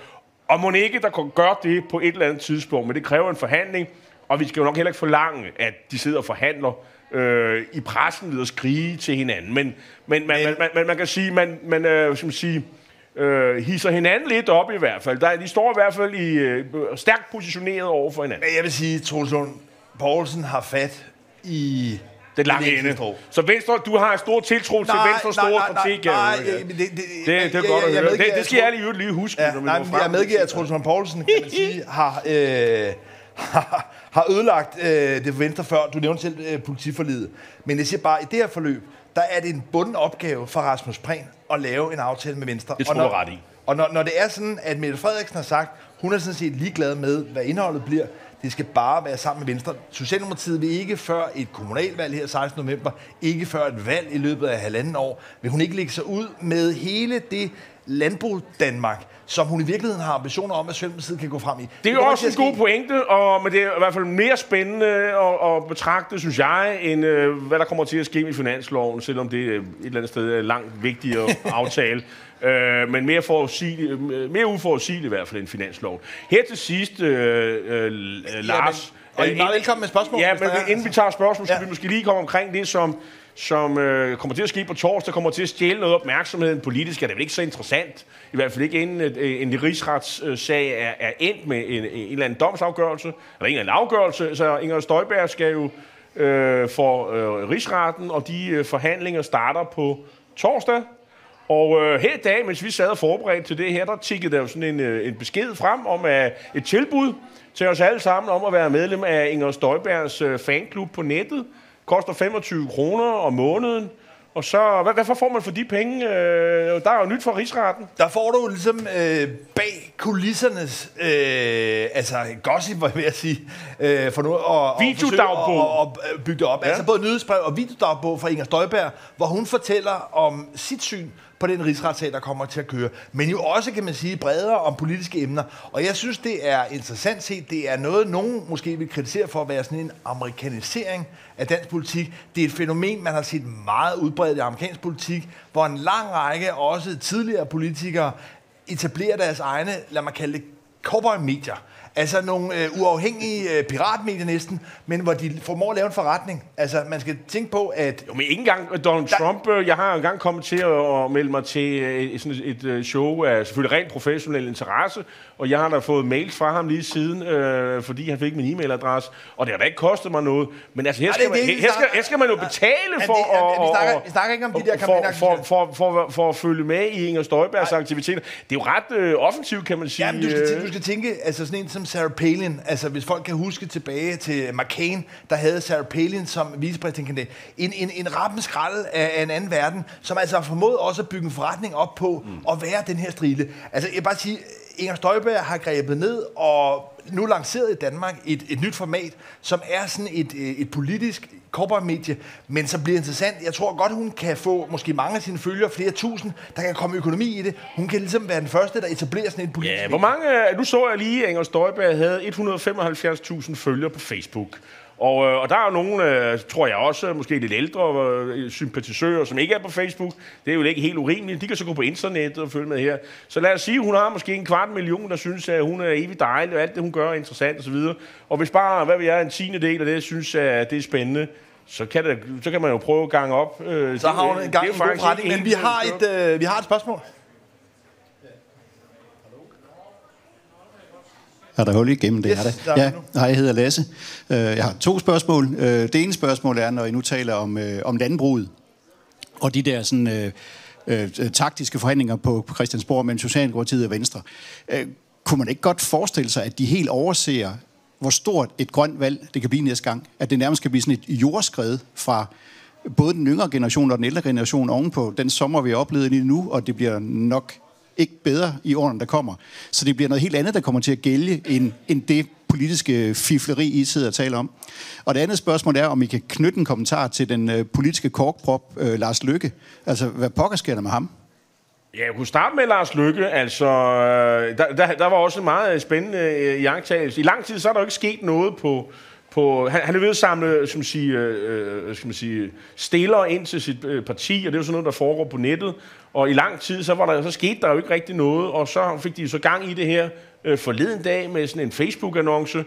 Og må ikke, der kan gøre det på et eller andet tidspunkt, men det kræver en forhandling, og vi skal jo nok heller ikke forlange, at de sidder og forhandler øh, i pressen ved at skrige til hinanden. Men, men man, man, man, man kan sige, man, man øh, som sige, øh, hisser hinanden lidt op i hvert fald. Der, de står i hvert fald i øh, stærkt positioneret over for hinanden. Jeg vil sige, Troels Lund Poulsen har fat i det lange ende. Så Venstre, du har stor tiltro til Venstres store strategi. Nej, nej, nej, det, det, det, det er godt at høre. Det, det skal jeg lige, lige huske. Ja, nej, jeg medgiver, at Troels Lund Poulsen, kan man sige, har... Øh, har ødelagt øh, det Venstre før. Du nævnte selv øh, politiforlidet. Men jeg siger bare, i det her forløb, der er det en bunden opgave for Rasmus Prehn at lave en aftale med Venstre. Det tror jeg ret i. Og når, når det er sådan, at Mette Frederiksen har sagt, hun er sådan set ligeglad med, hvad indholdet bliver, det skal bare være sammen med Venstre. Socialdemokratiet vil ikke før et kommunalvalg her 16. november, ikke før et valg i løbet af halvanden år, vil hun ikke lægge sig ud med hele det landbrug Danmark, som hun i virkeligheden har ambitioner om, at Socialdemokratiet kan gå frem i. Det er jo også en god pointe, og, men det er i hvert fald mere spændende at, at betragte, synes jeg, end uh, hvad der kommer til at ske i finansloven, selvom det er et eller andet sted er langt vigtigere aftale. Uh, men mere, forudsigelig, mere uforudsigeligt i hvert fald end finansloven. Her til sidst, uh, uh, Lars... Ja, men, og I er meget velkommen med spørgsmål. Ja, men inden vi tager spørgsmål, skal ja. vi måske lige komme omkring det, som som øh, kommer til at ske på torsdag, kommer til at stjæle noget opmærksomhed politisk, er det vel ikke så interessant. I hvert fald ikke inden øh, øh en rigsretssag er, er endt med en, en eller anden domsafgørelse, eller en eller anden afgørelse. Så Inger Støjberg skal jo øh, for øh, rigsretten, og de øh, forhandlinger starter på torsdag. Og øh, her i dag, mens vi sad og forberedte til det her, der tikkede der jo sådan en, øh, en besked frem om at et tilbud til os alle sammen om at være medlem af Inger Støjbergs øh, fanklub på nettet koster 25 kroner om måneden. Og så, hvad, hvad får man for de penge? Øh, der er jo nyt for rigsretten. Der får du ligesom øh, bag kulissernes, øh, altså gossip, hvad jeg sige, øh, for nu at, videodagbog. Og, og, og bygge det op. Ja. Altså både nyhedsbrev og videodagbog fra Inger Støjberg, hvor hun fortæller om sit syn på den rigsretssag, der kommer til at køre. Men jo også, kan man sige, bredere om politiske emner. Og jeg synes, det er interessant set. Det er noget, nogen måske vil kritisere for at være sådan en amerikanisering af dansk politik. Det er et fænomen, man har set meget udbredt i amerikansk politik, hvor en lang række, også tidligere politikere, etablerer deres egne, lad mig kalde det, cowboy-medier. Altså nogle øh, uafhængige øh, piratmedier næsten, men hvor de formår at lave en forretning. Altså, man skal tænke på, at... Jo, men ikke engang Donald der... Trump. Øh, jeg har engang kommet til at, at melde mig til øh, sådan et, et show af selvfølgelig rent professionel interesse, og jeg har da fået mails fra ham lige siden, øh, fordi han fik min e-mailadresse, og det har da ikke kostet mig noget. Men altså, her skal, man, her, skal, her skal man jo betale for at... Vi snakker, vi snakker ikke om de der for, for, for, for, for at følge med i Inger Støjbergs aktiviteter. Det er jo ret øh, offensivt, kan man sige. Ja, men du skal, du skal tænke, altså sådan en som Sarah Palin, altså hvis folk kan huske tilbage til McCain, der havde Sarah Palin som vicepræsidentkandidat. En, en, en rappen skrald af, af en anden verden, som altså har formået også at bygge en forretning op på mm. at være den her strile. Altså jeg vil bare sige, Inger Støjberg har grebet ned og nu lanceret i Danmark et, et nyt format, som er sådan et, et politisk medie, men så bliver interessant. Jeg tror godt, hun kan få måske mange af sine følgere, flere tusind, der kan komme økonomi i det. Hun kan ligesom være den første, der etablerer sådan et politisk Ja, hvor mange, nu så jeg lige, at Inger Støjberg havde 175.000 følgere på Facebook. Og, øh, og der er jo nogle, øh, tror jeg også, måske lidt ældre øh, sympatisører, som ikke er på Facebook. Det er jo ikke helt urimeligt. De kan så gå på internettet og følge med her. Så lad os sige, at hun har måske en kvart million, der synes, at hun er evigt dejlig, og alt det, hun gør, er interessant osv. Og, og hvis bare, hvad vil jeg, en tiende del af det, synes, at det er spændende, så kan, det, så kan man jo prøve at gange op. Øh, så har hun en gang en god retning, men vi har, et, øh, vi har et spørgsmål. Er der hul igennem det? Yes, er det? Der ja, hej, jeg hedder Lasse. Øh, jeg har to spørgsmål. Øh, det ene spørgsmål er, når I nu taler om, øh, om landbruget, og de der sådan, øh, øh, taktiske forhandlinger på Christiansborg mellem Socialdemokratiet og Venstre. Øh, kunne man ikke godt forestille sig, at de helt overser, hvor stort et grønt valg det kan blive næste gang? At det nærmest kan blive sådan et jordskred fra både den yngre generation og den ældre generation ovenpå den sommer, vi har oplevet lige nu, og det bliver nok ikke bedre i årene, der kommer. Så det bliver noget helt andet, der kommer til at gælde, end, end det politiske fifleri, I sidder og taler om. Og det andet spørgsmål er, om I kan knytte en kommentar til den øh, politiske korkprop øh, Lars Lykke. Altså, hvad pokker sker der med ham? Ja, jeg kunne starte med Lars Lykke. Altså, øh, der, der, der var også en meget spændende øh, jagttagelse. I lang tid så er der jo ikke sket noget på, på, han, han er ved at samle som sige, øh, øh, skal man sige, stiller ind til sit øh, parti, og det er jo sådan noget, der foregår på nettet. Og i lang tid, så, var der, så skete der jo ikke rigtig noget, og så fik de så gang i det her øh, forleden dag med sådan en Facebook-annonce,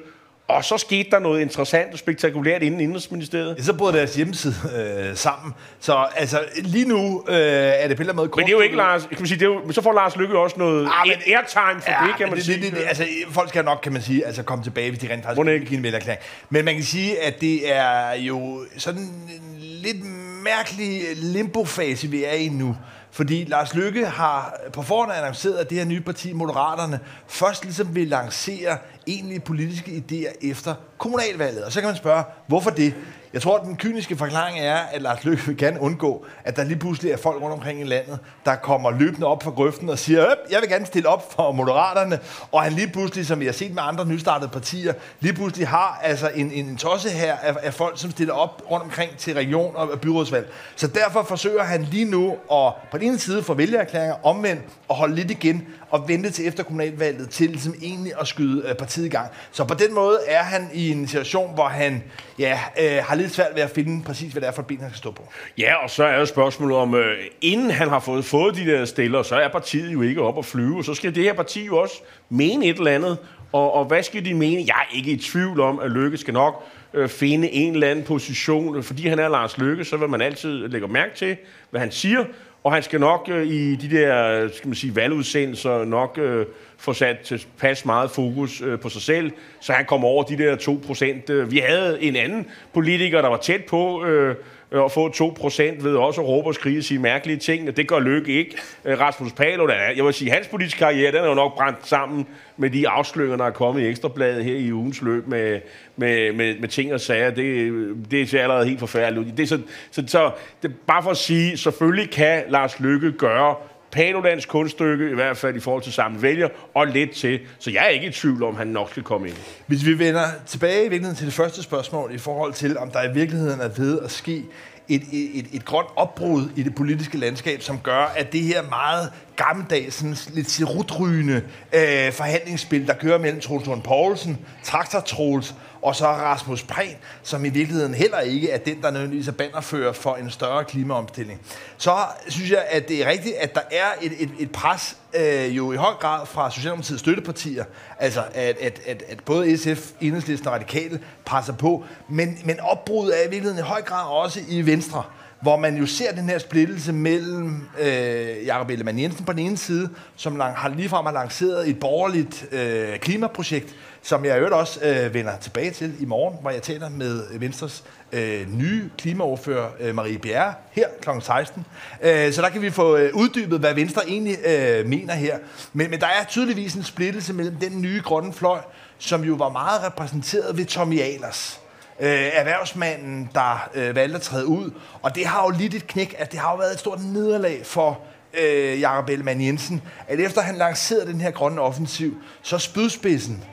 og så skete der noget interessant og spektakulært inden Indrigsministeriet. Så brød deres hjemmeside øh, sammen. Så altså, lige nu øh, er det på en anden måde... Men det er jo ikke Lars... Kan man sige, det er jo, så får Lars Lykke også noget ah, men, airtime for ja, det, kan man det, sige. Det, det, det, altså, folk skal nok, kan man sige, altså komme tilbage, hvis de rent faktisk kan give en vælgerklæring. Men man kan sige, at det er jo sådan en lidt mærkelig limbo-fase, vi er i nu. Fordi Lars Lykke har på forhånd annonceret, at det her nye parti, Moderaterne, først ligesom vil lancere egentlige politiske idéer efter kommunalvalget. Og så kan man spørge, hvorfor det? Jeg tror, at den kyniske forklaring er, at Lars Løkke vil gerne undgå, at der lige pludselig er folk rundt omkring i landet, der kommer løbende op fra grøften og siger, jeg vil gerne stille op for Moderaterne, og han lige pludselig, som vi har set med andre nystartede partier, lige pludselig har altså en, en tosse her af, af folk, som stiller op rundt omkring til region og byrådsvalg. Så derfor forsøger han lige nu at på den ene side få vælgererklæringer omvendt og holde lidt igen og vente til efter kommunalvalget til ligesom egentlig at skyde øh, partiet i gang. Så på den måde er han i en situation, hvor han ja, øh, har lidt svært ved at finde præcis, hvad det er for et ben, han skal stå på. Ja, og så er jo spørgsmålet om, øh, inden han har fået, fået de der stiller, så er partiet jo ikke op at flyve, så skal det her parti jo også mene et eller andet. Og, og hvad skal de mene? Jeg er ikke i tvivl om, at Lykke skal nok øh, finde en eller anden position. Fordi han er Lars Lykke, så vil man altid lægge mærke til, hvad han siger. Og han skal nok øh, i de der skal man sige, valgudsendelser nok øh, få sat pas meget fokus øh, på sig selv, så han kommer over de der 2 procent. Øh, vi havde en anden politiker, der var tæt på øh, Øh, at få 2% ved også at råbe og skrige og sige mærkelige ting, og det gør Lykke ikke. Øh, Rasmus Paludan, jeg vil sige, hans politiske karriere, den er jo nok brændt sammen med de afsløringer, der er kommet i Ekstrabladet her i ugens løb med, med, med, med ting og sager. Det, det ser allerede helt forfærdeligt ud. Det er så, så, så det er bare for at sige, selvfølgelig kan Lars Lykke gøre Paludans kunststykke, i hvert fald i forhold til samme vælger, og lidt til. Så jeg er ikke i tvivl om, at han nok skal komme ind. Hvis vi vender tilbage i virkeligheden til det første spørgsmål, i forhold til, om der i virkeligheden er ved at ske et, et, et grønt opbrud i det politiske landskab, som gør, at det her meget gammeldags, sådan lidt sirutrygende øh, forhandlingsspil, der kører mellem Troels Poulsen, Traktor Troels og så Rasmus Prehn, som i virkeligheden heller ikke er den, der nødvendigvis er banderfører for en større klimaomstilling. Så synes jeg, at det er rigtigt, at der er et, et, et pres øh, jo i høj grad fra Socialdemokratiets støttepartier, altså at, at, at, at både SF, Enhedslisten og Radikale presser på, men, men opbruddet er i virkeligheden i høj grad også i Venstre hvor man jo ser den her splittelse mellem øh, Jacob Ellemann Jensen på den ene side, som lang, har ligefrem har lanceret et borgerligt øh, klimaprojekt, som jeg i øvrigt også øh, vender tilbage til i morgen, hvor jeg taler med Venstres øh, nye klimaoverfører øh, Marie Bjerre her kl. 16. Øh, så der kan vi få øh, uddybet, hvad Venstre egentlig øh, mener her. Men, men der er tydeligvis en splittelse mellem den nye grønne fløj, som jo var meget repræsenteret ved Tommy Ahlers øh, erhvervsmanden, der øh, valgte at træde ud. Og det har jo lidt et knæk, at det har jo været et stort nederlag for øh, Jakob Ellemann Jensen, at efter han lancerede den her grønne offensiv, så spydspidsen,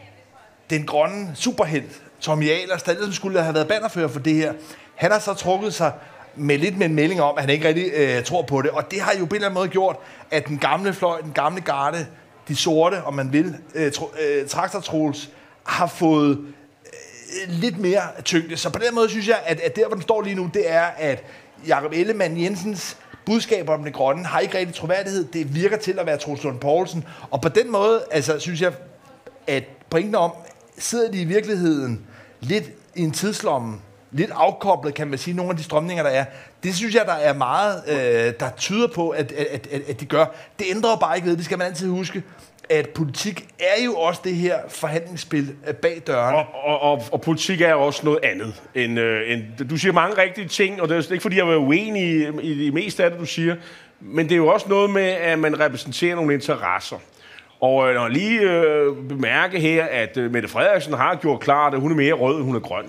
den grønne superhelt, Tommy Ahlers, der ligesom skulle have været bannerfører for det her, han har så trukket sig med lidt med en melding om, at han ikke rigtig øh, tror på det. Og det har jo på en eller anden måde gjort, at den gamle fløj, den gamle garde, de sorte, om man vil, øh, tro, øh, traktortrols, har fået øh, lidt mere tyngde. Så på den måde synes jeg, at, at der, hvor den står lige nu, det er, at Jakob Ellemann Jensens budskab om det grønne har ikke rigtig troværdighed. Det virker til at være Troels Lund Poulsen. Og på den måde, altså, synes jeg, at pointen om, sidder de i virkeligheden lidt i en tidslomme, lidt afkoblet, kan man sige, nogle af de strømninger, der er. Det synes jeg, der er meget, øh, der tyder på, at, at, at, at de gør. Det ændrer jo bare ikke ved, det skal man altid huske at politik er jo også det her forhandlingsspil øh, bag døren. Og, og, og, og politik er også noget andet. End, øh, end, du siger mange rigtige ting, og det er ikke fordi, jeg er uenig i, i det meste af det, du siger. Men det er jo også noget med, at man repræsenterer nogle interesser. Og øh, når lige øh, bemærke her, at øh, Mette Frederiksen har gjort klart, at hun er mere rød, end hun er grøn.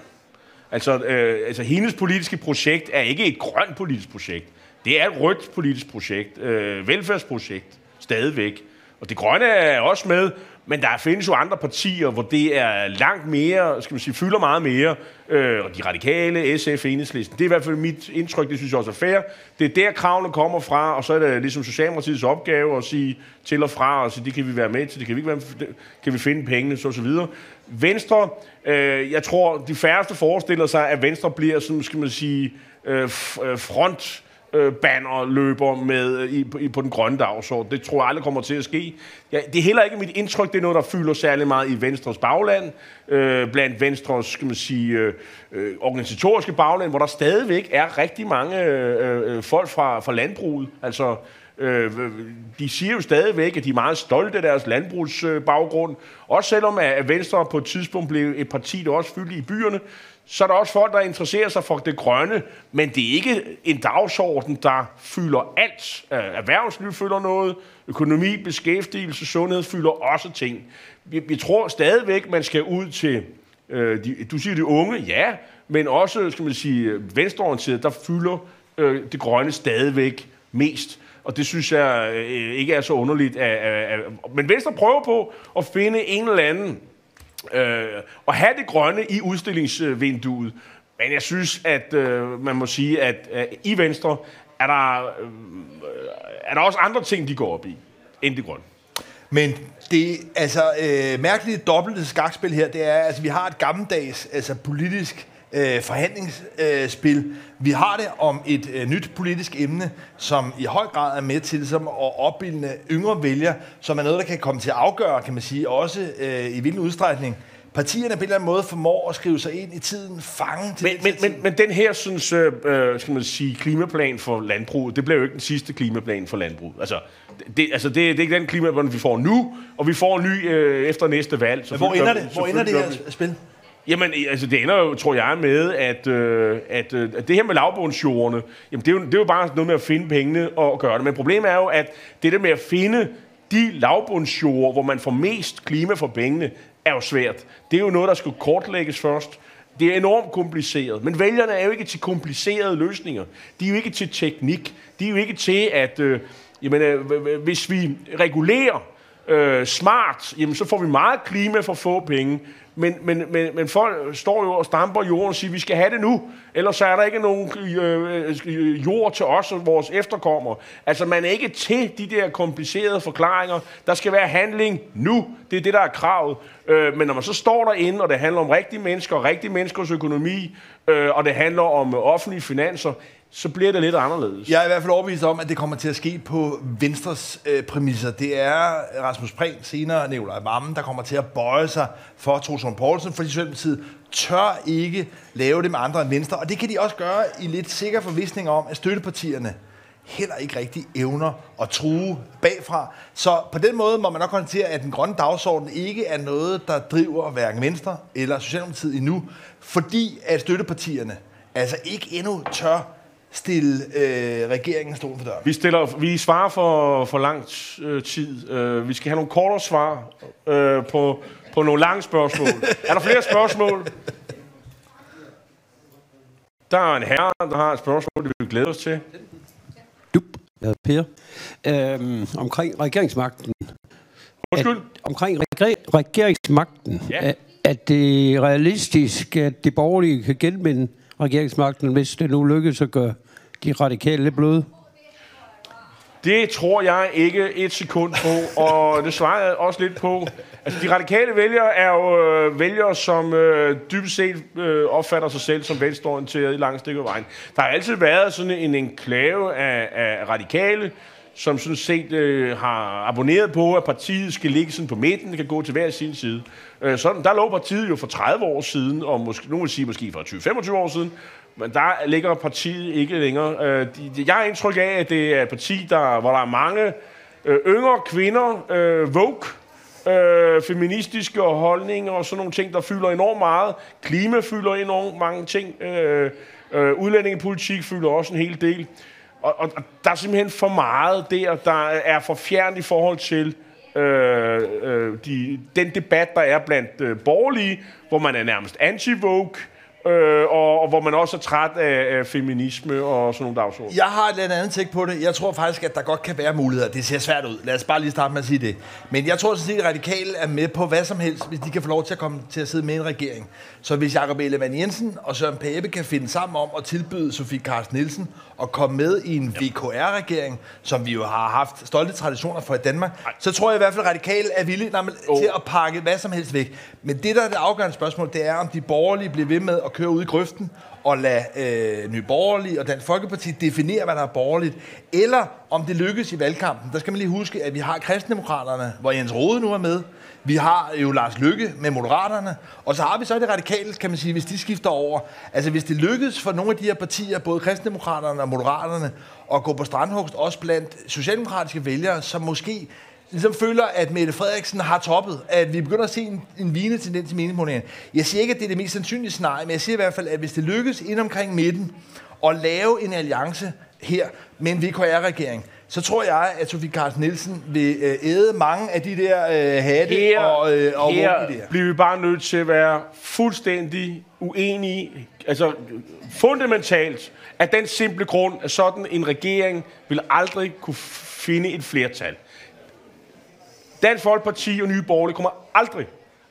Altså, øh, altså hendes politiske projekt er ikke et grønt politisk projekt. Det er et rødt politisk projekt. Øh, velfærdsprojekt. Stadigvæk. Og det grønne er også med, men der findes jo andre partier, hvor det er langt mere, skal man sige, fylder meget mere. Øh, og de radikale, SF, Enhedslisten. Det er i hvert fald mit indtryk, det synes jeg også er fair. Det er der kravene kommer fra, og så er det ligesom Socialdemokratiets opgave at sige til og fra, og sige, det kan vi være med til, det kan vi, ikke være, med, kan vi finde pengene, så og så videre. Venstre, øh, jeg tror, de færreste forestiller sig, at Venstre bliver, sådan, skal man sige, øh, øh front øh, banner løber med øh, i, i, på den grønne dagsorden. Det tror jeg aldrig kommer til at ske. Ja, det er heller ikke mit indtryk, det er noget, der fylder særlig meget i Venstres bagland, øh, blandt Venstres skal man sige, øh, øh, organisatoriske bagland, hvor der stadigvæk er rigtig mange øh, øh, folk fra, fra landbruget. Altså, øh, øh de siger jo stadigvæk, at de er meget stolte af deres landbrugsbaggrund. Også selvom at Venstre på et tidspunkt blev et parti, der også fyldte i byerne, så er der også folk, der interesserer sig for det grønne, men det er ikke en dagsorden, der fylder alt. Øh, erhvervsliv fylder noget, økonomi, beskæftigelse, sundhed fylder også ting. Vi, vi tror stadigvæk, man skal ud til, øh, de, du siger de unge, ja, men også, skal man sige, venstreorienteret, der fylder øh, det grønne stadigvæk mest. Og det synes jeg øh, ikke er så underligt. At, at, at, men Venstre prøver på at finde en eller anden øh, at have det grønne i udstillingsvinduet. Men jeg synes, at øh, man må sige, at øh, i Venstre er der, øh, er der også andre ting, de går op i, end det grønne. Men det altså øh, mærkelige dobbelte skakspil her, det er, altså vi har et gammeldags altså politisk øh, forhandlingsspil. Vi har det om et øh, nyt politisk emne, som i høj grad er med til som at opbilde yngre vælgere, som er noget, der kan komme til at afgøre, kan man sige, også øh, i hvilken udstrækning partierne på en eller anden måde formår at skrive sig ind i tiden, fange til men, men, men, men den her, synes, øh, øh, skal man sige, klimaplan for landbruget, det bliver jo ikke den sidste klimaplan for landbruget. Altså, det, altså det, det er ikke den klimaplan, vi får nu, og vi får en ny øh, efter næste valg. Men hvor ender det? Hvor ender det her spil? Jamen, altså det ender jo, tror jeg, med, at, øh, at, øh, at det her med lavbundsjordene, jamen det er, jo, det er jo bare noget med at finde pengene og gøre det. Men problemet er jo, at det der med at finde de lavbundsjord, hvor man får mest klima for pengene, er jo svært. Det er jo noget, der skal kortlægges først. Det er enormt kompliceret. Men vælgerne er jo ikke til komplicerede løsninger. De er jo ikke til teknik. De er jo ikke til, at øh, jamen, øh, hvis vi regulerer øh, smart, jamen så får vi meget klima for få penge. Men, men, men, men folk står jo og stamper jorden og siger, vi skal have det nu, ellers så er der ikke nogen øh, jord til os og vores efterkommere. Altså man er ikke til de der komplicerede forklaringer. Der skal være handling nu. Det er det, der er kravet. Øh, men når man så står derinde, og det handler om rigtige mennesker, rigtige menneskers økonomi, øh, og det handler om offentlige finanser, så bliver det lidt anderledes. Jeg er i hvert fald overbevist om, at det kommer til at ske på Venstres øh, præmisser. Det er Rasmus Prehn, senere Nicolaj Vammen, der kommer til at bøje sig for Troelsund Poulsen, fordi Socialdemokratiet tør ikke lave det med andre end Venstre. Og det kan de også gøre i lidt sikker forvisning om, at støttepartierne heller ikke rigtig evner at true bagfra. Så på den måde må man nok konstatere, at den grønne dagsorden ikke er noget, der driver hverken Venstre eller Socialdemokratiet endnu, fordi at støttepartierne altså ikke endnu tør stille øh, regeringen stolen for døren? Vi, stiller, vi svarer for, for lang øh, tid. Øh, vi skal have nogle kortere svar øh, på, på nogle lange spørgsmål. er der flere spørgsmål? Der er en herre, der har et spørgsmål, det vil glæde os til. Dup. Jeg hedder Per. Øhm, omkring regeringsmagten. Undskyld? At, omkring reg- regeringsmagten. Ja. Er, er det realistisk, at det borgerlige kan genvinde regeringsmagten, hvis det nu lykkes at gøre de radikale lidt bløde? Det tror jeg ikke et sekund på, og det svarer jeg også lidt på. Altså, de radikale vælgere er jo øh, vælgere, som øh, dybest set øh, opfatter sig selv som venstreorienteret i langt stykke af vejen. Der har altid været sådan en enklave af, af radikale, som sådan set øh, har abonneret på, at partiet skal ligge sådan på midten, det kan gå til hver sin side. Øh, sådan, der lå partiet jo for 30 år siden, og måske, nogen vil sige måske for 20-25 år siden, men der ligger partiet ikke længere. Øh, de, de, jeg har indtryk af, at det er et parti, der, hvor der er mange øh, yngre kvinder, øh, vogue, øh, feministiske holdninger og sådan nogle ting, der fylder enormt meget. Klima fylder enormt mange ting. Øh, øh, udlændingepolitik fylder også en hel del. Og, og, og der er simpelthen for meget der, der er for fjernt i forhold til øh, øh, de, den debat, der er blandt øh, borgerlige, hvor man er nærmest anti-vogue, øh, og, og hvor man også er træt af, af feminisme og sådan nogle dagsordner. Jeg har et eller andet take på det. Jeg tror faktisk, at der godt kan være muligheder. Det ser svært ud. Lad os bare lige starte med at sige det. Men jeg tror sådan set, at radikale er med på hvad som helst, hvis de kan få lov til at komme til at sidde med i en regering. Så hvis Jacob Ellemann Jensen og Søren Pape kan finde sammen om at tilbyde Sofie Carsten Nielsen at komme med i en VKR-regering, som vi jo har haft stolte traditioner for i Danmark, så tror jeg i hvert fald, at radikale er villige nej, men, oh. til at pakke hvad som helst væk. Men det, der er det afgørende spørgsmål, det er, om de borgerlige bliver ved med at køre ud i grøften og lade øh, Nye Borgerlige og Dansk Folkeparti definere, hvad der er borgerligt, eller om det lykkes i valgkampen. Der skal man lige huske, at vi har kristendemokraterne, hvor Jens Rode nu er med. Vi har jo Lars Lykke med Moderaterne, og så har vi så det radikale, kan man sige, hvis de skifter over. Altså hvis det lykkes for nogle af de her partier, både kristendemokraterne og Moderaterne, at gå på strandhugst, også blandt socialdemokratiske vælgere, som måske ligesom føler, at Mette Frederiksen har toppet, at vi begynder at se en, en vigende tendens i meningsmålingerne. Jeg siger ikke, at det er det mest sandsynlige scenarie, men jeg siger i hvert fald, at hvis det lykkes ind omkring midten at lave en alliance her med en VKR-regering, så tror jeg, at Sofie Carsten Nielsen vil øh, æde mange af de der øh, hatte Her, og, øh, og her her. bliver vi bare nødt til at være fuldstændig uenige, altså fundamentalt, af den simple grund, at sådan en regering vil aldrig kunne finde et flertal. Dansk Folkeparti og Nye Borgerlige kommer aldrig,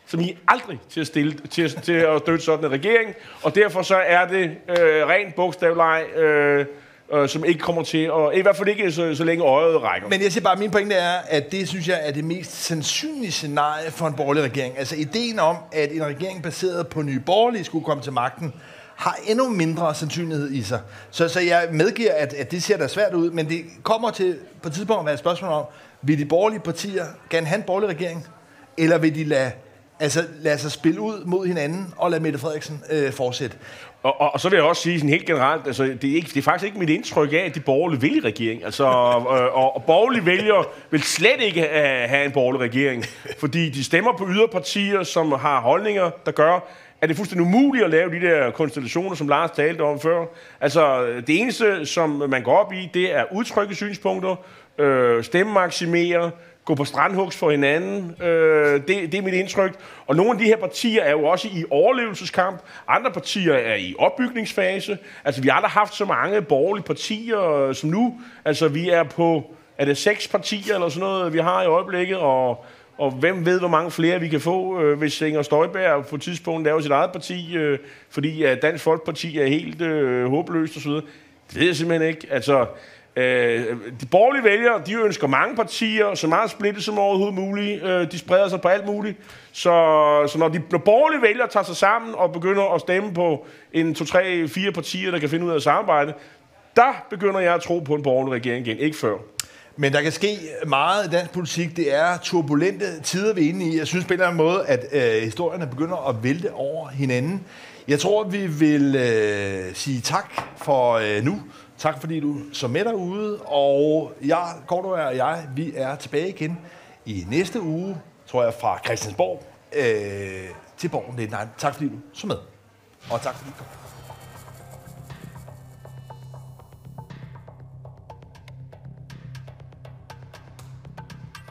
som I aldrig, til at, stille, til, at, til at støtte sådan en regering, og derfor så er det øh, rent bogstavleg, øh, øh, som ikke kommer til, og i hvert fald ikke så, så længe øjet rækker. Men jeg siger bare, at min pointe er, at det synes jeg er det mest sandsynlige scenarie for en borgerlig regering. Altså ideen om, at en regering baseret på nye borgerlige skulle komme til magten, har endnu mindre sandsynlighed i sig. Så, så jeg medgiver, at, at det ser da svært ud, men det kommer til på et tidspunkt at være et spørgsmål om, vil de borgerlige partier gerne have en borgerlig regering, eller vil de lade, altså, lade sig spille ud mod hinanden og lade Mette Frederiksen øh, fortsætte? Og, og, og så vil jeg også sige sådan helt generelt, altså, det, er ikke, det er faktisk ikke mit indtryk af, at de borgerlige vil i regering. Altså, øh, og, og borgerlige vælgere vil slet ikke uh, have en borgerlig regering, fordi de stemmer på yderpartier, som har holdninger, der gør, at det er fuldstændig umuligt at lave de der konstellationer, som Lars talte om før. Altså, det eneste, som man går op i, det er udtrykke synspunkter, øh, stemmemaksimere, gå på strandhugs for hinanden. Øh, det, det er mit indtryk. Og nogle af de her partier er jo også i overlevelseskamp. Andre partier er i opbygningsfase. Altså, vi har aldrig haft så mange borgerlige partier øh, som nu. Altså, vi er på er det seks partier eller sådan noget, vi har i øjeblikket, og, og hvem ved, hvor mange flere vi kan få, øh, hvis Inger Støjberg på et tidspunkt laver sit eget parti, øh, fordi at Dansk Folkeparti er helt øh, håbløst osv. Det ved jeg simpelthen ikke. Altså, Øh, de borgerlige vælgere, de ønsker mange partier, så meget splittet som overhovedet muligt. Øh, de spreder sig på alt muligt. Så, så når de når borgerlige vælgere tager sig sammen og begynder at stemme på en, to, tre, fire partier, der kan finde ud af at samarbejde, der begynder jeg at tro på en borgerlig regering igen. Ikke før. Men der kan ske meget i dansk politik. Det er turbulente tider, vi er inde i. Jeg synes på en eller anden måde, at øh, historierne begynder at vælte over hinanden. Jeg tror, vi vil øh, sige tak for øh, nu. Tak fordi du så med derude, og jeg, Korto og jeg, vi er tilbage igen i næste uge, tror jeg, fra Christiansborg øh, til Borgen. Tak fordi du så med, og tak fordi du kom.